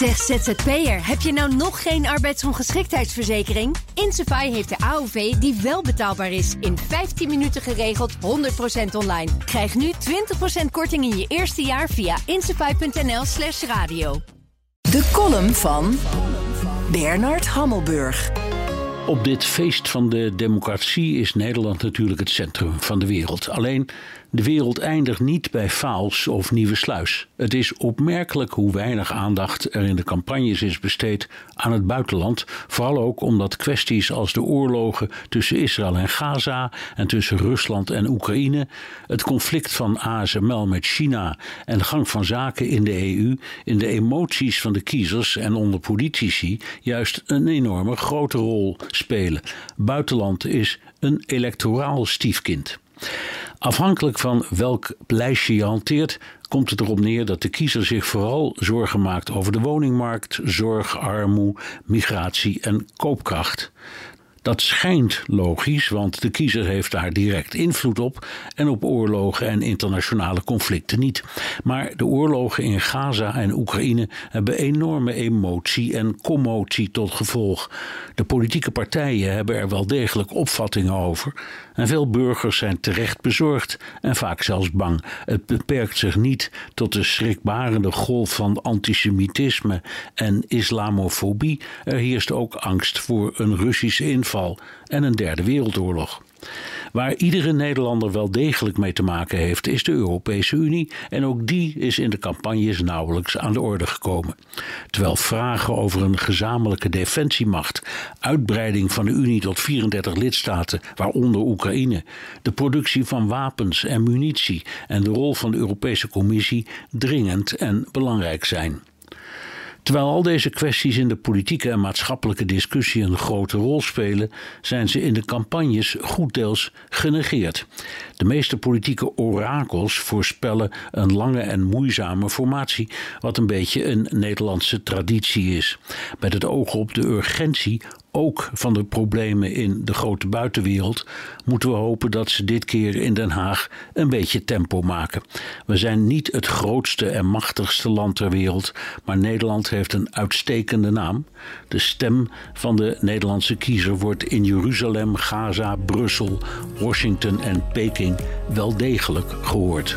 Zeg ZZP'er, heb je nou nog geen arbeidsongeschiktheidsverzekering? Insafai heeft de AOV die wel betaalbaar is. In 15 minuten geregeld, 100% online. Krijg nu 20% korting in je eerste jaar via insafai.nl slash radio. De column van Bernard Hammelburg. Op dit feest van de democratie is Nederland natuurlijk het centrum van de wereld. Alleen de wereld eindigt niet bij Vaals of Nieuwe Sluis. Het is opmerkelijk hoe weinig aandacht er in de campagnes is besteed aan het buitenland. Vooral ook omdat kwesties als de oorlogen tussen Israël en Gaza en tussen Rusland en Oekraïne, het conflict van ASML met China en de gang van zaken in de EU in de emoties van de kiezers en onder politici juist een enorme grote rol spelen. Buitenland is een electoraal stiefkind. Afhankelijk van welk lijstje je hanteert, komt het erop neer dat de kiezer zich vooral zorgen maakt over de woningmarkt, zorg, armoede, migratie en koopkracht. Dat schijnt logisch, want de kiezer heeft daar direct invloed op en op oorlogen en internationale conflicten niet. Maar de oorlogen in Gaza en Oekraïne hebben enorme emotie en commotie tot gevolg. De politieke partijen hebben er wel degelijk opvattingen over en veel burgers zijn terecht bezorgd en vaak zelfs bang. Het beperkt zich niet tot de schrikbarende golf van antisemitisme en islamofobie. Er heerst ook angst voor een Russische en een derde wereldoorlog. Waar iedere Nederlander wel degelijk mee te maken heeft, is de Europese Unie. En ook die is in de campagnes nauwelijks aan de orde gekomen. Terwijl vragen over een gezamenlijke defensiemacht, uitbreiding van de Unie tot 34 lidstaten, waaronder Oekraïne, de productie van wapens en munitie en de rol van de Europese Commissie dringend en belangrijk zijn. Terwijl al deze kwesties in de politieke en maatschappelijke discussie een grote rol spelen, zijn ze in de campagnes goed deels genegeerd. De meeste politieke orakels voorspellen een lange en moeizame formatie, wat een beetje een Nederlandse traditie is. Met het oog op de urgentie ook van de problemen in de grote buitenwereld, moeten we hopen dat ze dit keer in Den Haag een beetje tempo maken. We zijn niet het grootste en machtigste land ter wereld, maar Nederland heeft een uitstekende naam. De stem van de Nederlandse kiezer wordt in Jeruzalem, Gaza, Brussel, Washington en Peking wel degelijk gehoord.